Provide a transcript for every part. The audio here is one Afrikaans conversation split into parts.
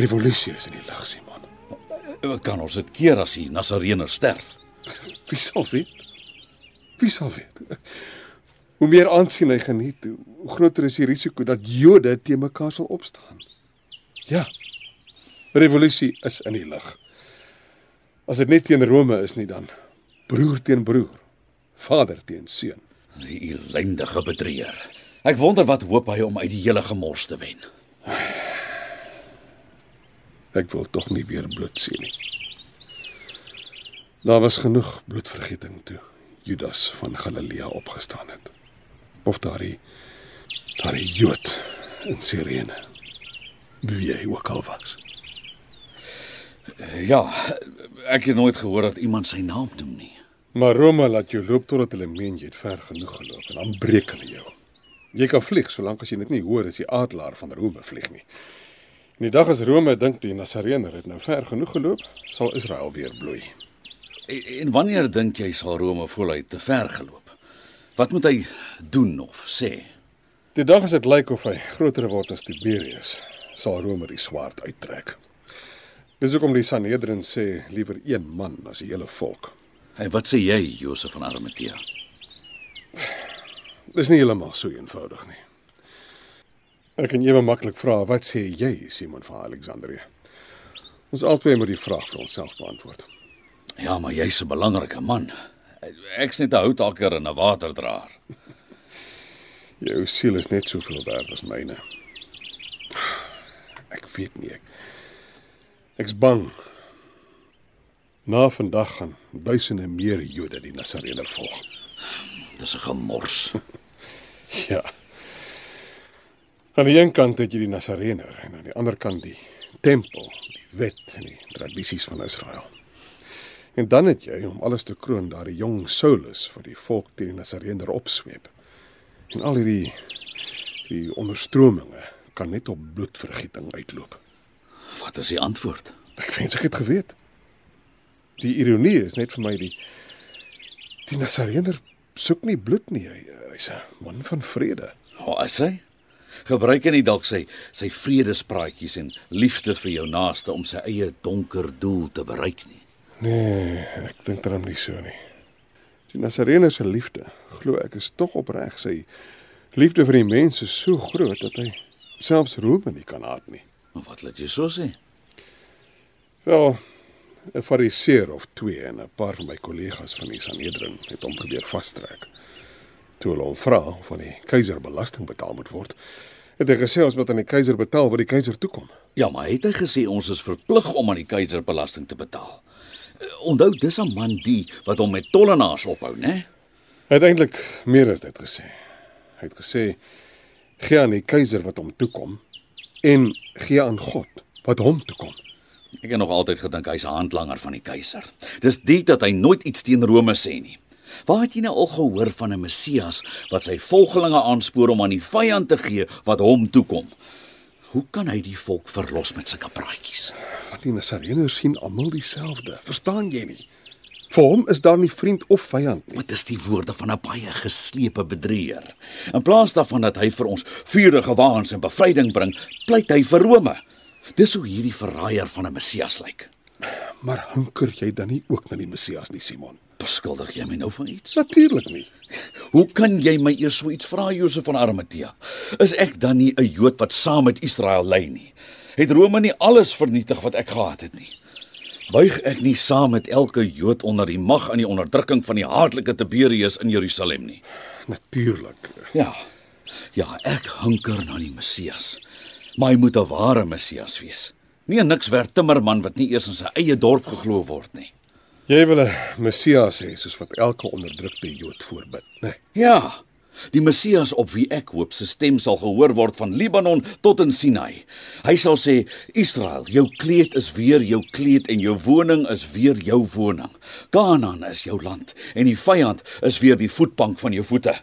Revolusie is in die lug, Simon. Wat kan ons dit keer as die Nasareëner sterf? Wie sal weet? Wie sal weet? Hoe meer aansien hy geniet, hoe groter is die risiko dat Jode te mekaar sal opstaan. Ja. Revolusie is in die lug. As dit net teen Rome is nie dan broer teen broer, vader teen seun. Die ellendige bedrieger. Ek wonder wat hoop hy om uit die hele gemors te wen. Ek wil tog nie weer bloed sien nie. Daar was genoeg bloedvergieting toe Judas van Galilea opgestaan het. Of daardie daardie Jood in Sirene. Wie hy ook al was. Ja, ek het nooit gehoor dat iemand sy naam noem nie. Maar Rome laat jou loop totdat hulle meen jy het ver genoeg geloop en dan breek hulle jou. Jy kan vlieg solank as jy net nie hoor as die adelaar van Rome vlieg nie. En die dag as Rome dink die Nasareëner het nou ver genoeg geloop, sal Israel weer bloei. En, en wanneer dink jy sal Rome het te ver geloop? Wat moet hy doen of sê? Die dag as dit lyk of hy groter word as Tiberius, sal Rome die swaard uittrek. Dis hoekom die Sanhedrin sê liewer een man as die hele volk. En wat sê jy, Josef van Arimatea? Dis nie heeltemal so eenvoudig nie. Ek kan ewe maklik vra, wat sê jy, Simon van Alexandrië? Ons albei moet die vraag vir onsself beantwoord. Ja, maar jy's 'n belangrike man. Ek's net 'n houtakker en 'n waterdraer. Jou siel is net soveel werd as myne. Ek weet nie ek. Ek's bang. Na vandag gaan duisende meer Jode die Nasareëner volg. Dis 'n gemors. Ja. Aan die een kant het jy die Nasareëner en aan die ander kant die tempel, die wet en die tradisies van Israel. En dan het jy om alles te kroon daardie jong Saulus vir die volk teen die Nasareëner opsweep. En al hierdie die onderstrominge kan net op bloedvergieting uitloop. Wat is die antwoord? Ek wens ek het geweet. Die ironie is net vir my die die Nasareëner soek nie bloed nie. Hy hy's 'n man van vrede. O, oh, is hy? Gebruik hy nie dalk sy sy vredespraatjies en liefde vir jou naaste om sy eie donker doel te bereik nie? Nee, ek dink daarom nie so nie. Die Nasareëner se liefde, glo ek, is tog opreg. Sy liefde vir die mense is so groot dat hy selfs Rome nie kan haat nie. Maar wat laat jy so sê? Wel, 'n fariseer of twee en 'n paar van my kollegas van die Sanhedrin het hom probeer vastrek. Toe hulle hom vra of van die keiser belasting betaal moet word, het hy gesê ons moet aan die keiser betaal wat die keiser toekom. Ja, maar het hy gesê ons is verplig om aan die keiser belasting te betaal? Eh, Onthou, dis 'n man die wat hom met tollenaars ophou, né? Hy het eintlik meer as dit gesê. Hy het gesê gee aan die keiser wat hom toekom en gee aan God wat hom toekom. Ek het nog altyd gedink hy's 'n handlanger van die keiser. Dis dit dat hy nooit iets teen Rome sê nie. Waar het jy nou al gehoor van 'n Messias wat sy volgelinge aanspoor om aan die vyand te gee wat hom toekom? Hoe kan hy die volk verlos met sulke praatjies? Want die Nasareëners sien almal dieselfde. Verstaan jy nie? Vir hom is daar nie vriend of vyand nie. Dit is die woorde van 'n baie geslepe bedrieger. In plaas daarvan dat hy vir ons vuurige waans en bevryding bring, pleit hy vir Rome. Dis hoe hierdie verraaier van 'n Messias lyk. Maar hunker jy dan nie ook na die Messias nie, Simon? Beskuldig jy my nou van iets? Natuurlik nie. Hoe kan jy my eers so iets vra, Josef van Arimatea? Is ek dan nie 'n Jood wat saam met Israel lei nie? Het Rome nie alles vernietig wat ek gehad het nie? Buig ek nie saam met elke Jood onder die mag en die onderdrukking van die haatlike Tiberius in Jerusalem nie? Natuurlik. Ja. Ja, ek hunker na die Messias. Maar hy moet 'n ware Messias wees. Nie 'n niks werd timmerman wat nie eers in sy eie dorp geglo word nie. Jy wil 'n Messias hê soos wat elke onderdrukte Jood voorbid, né? Nee. Ja. Die Messias op wie ek hoop se stem sal gehoor word van Libanon tot in Sinai. Hy sal sê: "Israel, jou kleed is weer jou kleed en jou woning is weer jou woning. Kanaan is jou land en die vyand is weer die voetbank van jou voete."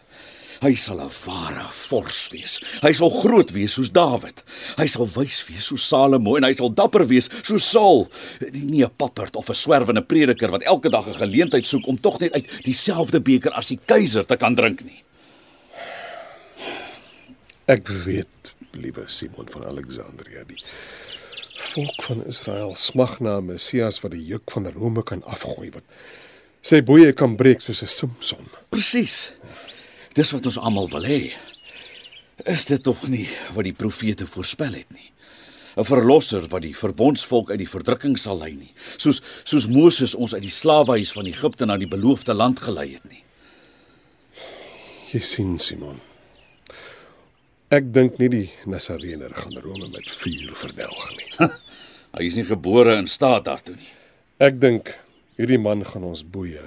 Hy sal 'n ware vors wees. Hy sal groot wees soos Dawid. Hy sal wys wees soos Salomo en hy sal dapper wees soos Saul. Nie 'n papperd of 'n swerwende prediker wat elke dag 'n geleentheid soek om tog net uit dieselfde beker as die keiser te kan drink nie. Ek weet, liewe Simon van Alexandrië, die volk van Israel smag na 'n Messias wat die juk van Rome kan afgooi wat sy boeye kan breek soos 'n Samson. Presies. Dis wat ons almal wil hê. Is dit tog nie wat die profete voorspel het nie? 'n Verlosser wat die verbondsvolk uit die verdrukking sal lei nie, soos soos Moses ons uit die slawehuis van Egipte na die beloofde land gelei het nie. Jy sien, Simon. Ek dink nie die Nasareëner gaan Rome met vuur verdelg nie. Hy is nie gebore in staat daartoe nie. Ek dink hierdie man gaan ons boeye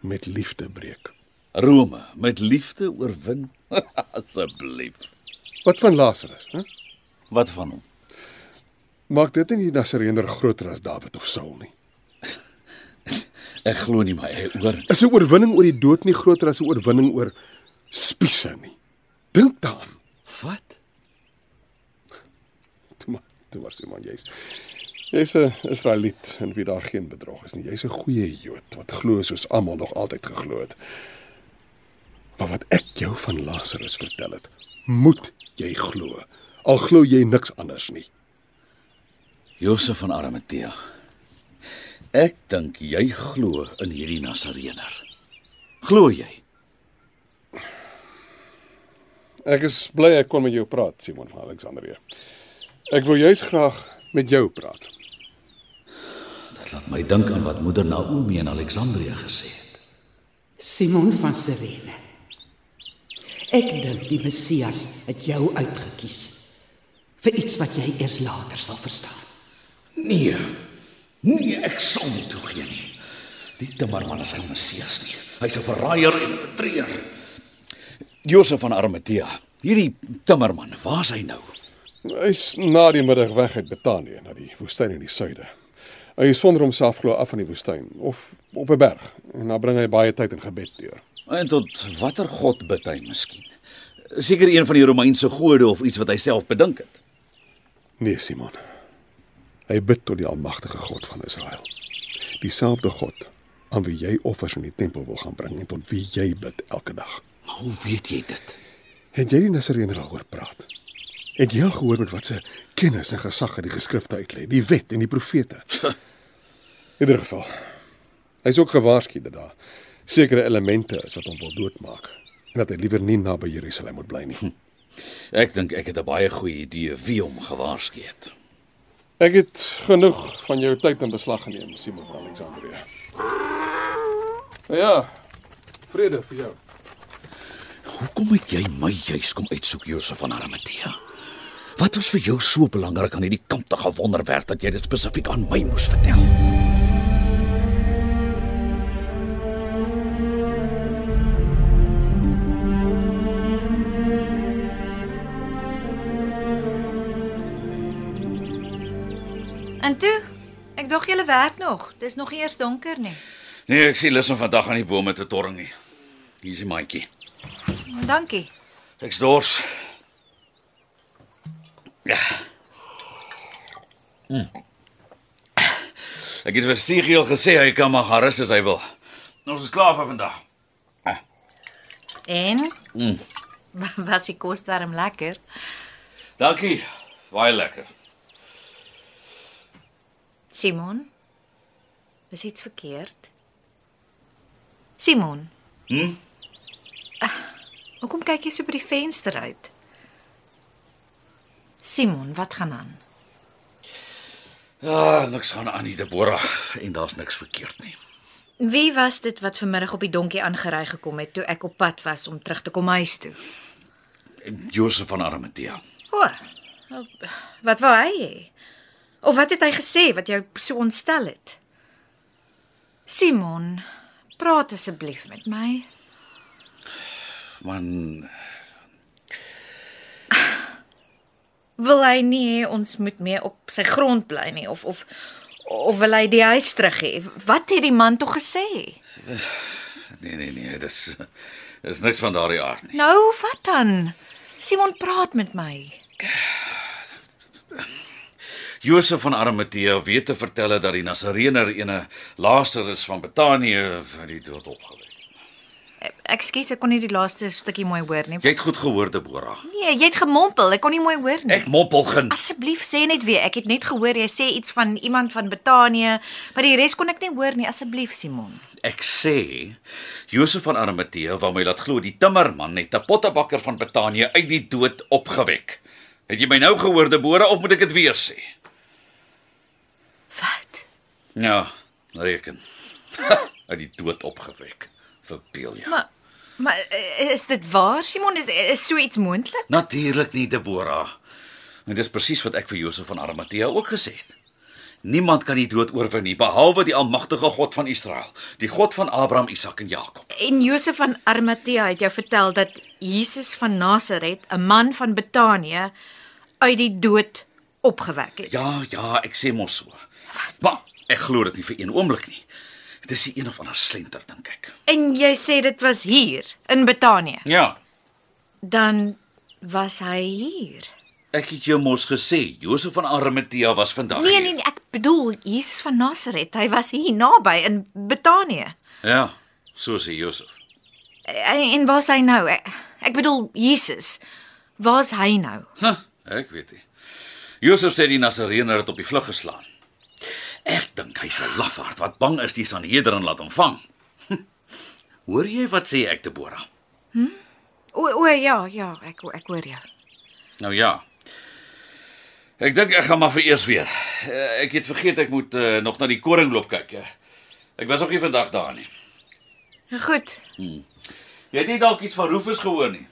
met liefde breek. Rome met liefde oorwin. Asseblief. Wat van Lazarus, hè? Wat van hom? Maak dit nie die Nasareëner groter as Dawid of Saul nie. Ek glo nie my eie oor. Is 'n oorwinning oor die dood nie groter as 'n oorwinning oor spiese nie? Dink daaraan. Wat? Toe maar, toe maar Simon, jy's jy's 'n Israeliet en wie daar geen bedrog is nie. Jy's 'n goeie Jood wat glo soos almal nog altyd geglo het. Maar wat ek jou van Lazarus vertel het, moet jy glo. Al glo jy niks anders nie. Josef van Arimatea. Ek dink jy glo in hierdie Nasareëner. Glo jy? Ek is bly ek kon met jou praat, Simon van Alexandrië. Ek wil juis graag met jou praat. Dit laat my dink aan wat moeder Naomi in Alexandrië gesê het. Simon van Sirene. Ek dink die Messias het jou uitgekies vir iets wat jy eers later sal verstaan. Nee. Nee, ek sal nie toegee nie. Die timmerman is geen Messias nie. Hy's 'n verraaier en 'n betreuer. Josef van Arimatea. Hierdie timmerman, waar's hy nou? Hy's na die middag weg uit Betanië na die woestyn in die suide. Hy sonder homself glo af van die woestyn of op 'n berg en dan bring hy baie tyd in gebed deur. En tot watter god bid hy miskien? Seker een van die Romeinse gode of iets wat hy self bedink het. Nee, Simon. Hy bid tot die almagtige God van Israel. Dieselfde God aan wie jy offers in die tempel wil gaan bring en tot wie jy bid elke dag. Maar hoe weet jy dit? Het jy die Nasareëner al hoor praat? Het jy al gehoor met wat se kennis en gesag uit die geskrifte uitlê, die wet en die profete? In ieder geval. Hy's ook gewaarsku dat daar sekere elemente is wat hom wil doodmaak en dat hy liewer nie naby Jerusalem moet bly nie. Ek dink ek het 'n baie goeie idee wie hom gewaarsku het. Ek het genoeg van jou tyd in beslag geneem, Simon van Alexandrië. Ja. Vrede vir jou. Hoekom het jy my juis kom uitsoek Josef van Arimatea? Wat was vir jou so belangrik aan hierdie kamptige wonderwerk dat jy dit spesifiek aan my moes vertel? En toe, ek dog julle werk nog. Dis nog eers donker nie. Nee, ek sien lus om vandag aan die bome te torring nie. Hier is die maatjie. Dankie. Ek's dors. Mm. Ek het vir Sigiel gesê hy kan maar gaan rus as hy wil. Ons is klaar vir vandag. En Mm. was die kos darm lekker? Dankie. Baie lekker. Simon? Is iets verkeerd? Simon, Hm? hoekom kyk jy so by die venster uit? Simon, wat gaan aan? Ja, niks gaan aan nie, Deborah, en daar's niks verkeerd nie. Wie was dit wat vanmiddag op die donkie aangery gekom het toe ek op pad was om terug te kom huis toe? Josef van Arimatea. O. Wat wou hy hê? Of wat het hy gesê wat jou so ontstel het? Simon, praat asseblief met my. Man, Wil hy nie hê ons moet meer op sy grond bly nie of of of wil hy die huis terug hê? Wat het die man tog gesê? nee nee nee, dis dis niks van daardie aard nie. Nou, wat dan? Simon praat met my. Josef van Arimatea weet te vertel dat die Nasareëner ene Lazarus van Betanië van die dood opgewek. Ekskuus, ek kon nie die laaste stukkie mooi hoor nie. Jy het goed gehoor, Deborah. Nee, jy het gemompel. Ek kon nie mooi hoor nie. Ek moppel geen. Asseblief sê net weer. Ek het net gehoor jy sê iets van iemand van Betanië, maar die res kon ek nie hoor nie. Asseblief, Simon. Ek sê Josef van Arimatea wou my laat glo die timmerman het 'n pottebakker van Betanië uit die dood opgewek. Het jy my nou gehoor, Deborah, of moet ek dit weer sê? Wat? Ja, reken. uit die dood opgewek. Verbeel jou. Maar maar eh, is dit waar, Simon? Is is so iets moontlik? Natuurlik nie, Deborah. En dis presies wat ek vir Josef van Arimatea ook gesê het. Niemand kan die dood oorwin nie behalwe die almagtige God van Israel, die God van Abraham, Isak en Jakob. En Josef van Arimatea het jou vertel dat Jesus van Nasaret, 'n man van Betanië, uit die dood opgewek het. Ja, ja, ek sê mos so. Maar ek glo dit nie vir een oomblik nie. Dit is 'n een of ander slenter dink ek. En jy sê dit was hier in Betanië. Ja, Dan was hy hier. ek het jou mos gesê Josef van Arimatea was vandag. Nee hier. nee, nee, ek bedoel Jesus van Nasaret. Hy was hier naby in Betanië. Ja, so sê Josef. En, en waar's hy nou? Ek, ek bedoel Jesus. Waar's hy nou? Huh, ek weet nie. Josef sê die Nasareëner het op die vlug geslaan. Ek dink hy's 'n lafaard wat bang is die Sanhedrin laat hom vang. Hoor jy wat sê ek, Deborah? O o ja, ja, ek ek hoor jou. Nou ja. Ek dink ek gaan maar vir eers weer. Eh, Ek het vergeet ek moet uh, nog na die koring loop kyk. Ek was ook nie vandag daar nie. Goed. Jy het nie dalk iets van Rufus gehoor nie.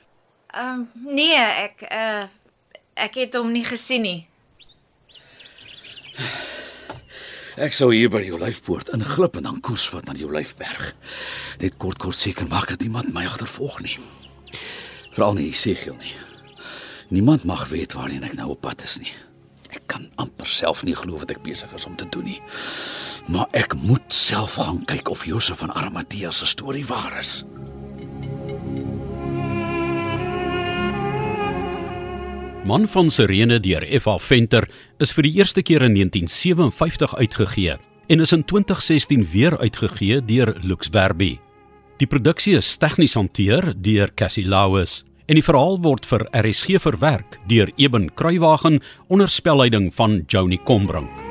Ehm um, nee, ek uh ek het hom nie gesien nie. Ek sou hier by jou lyfpoort inglip en dan koers vat na jou lyfberg. Net kort kort seker maak dat iemand my agtervolg nie. Veral nie Segiel nie. Niemand mag weet waarheen ek nou op pad is nie. Ek kan amper self nie glo wat ek besig is om te doen nie. Maar ek moet self gaan kyk of Josef van Arimatea se storie waar is. Man van Sirene deur F.A. Venter is vir die eerste keer in 1957 uitgegee en is in 2016 weer uitgegee deur Lux Verbi. Die produksie is tegnies hanteer deur Cassie Lauis en die verhaal word vir RSG verwerk deur Eben Kruiwagen onder spelleiding van Joni Combrink.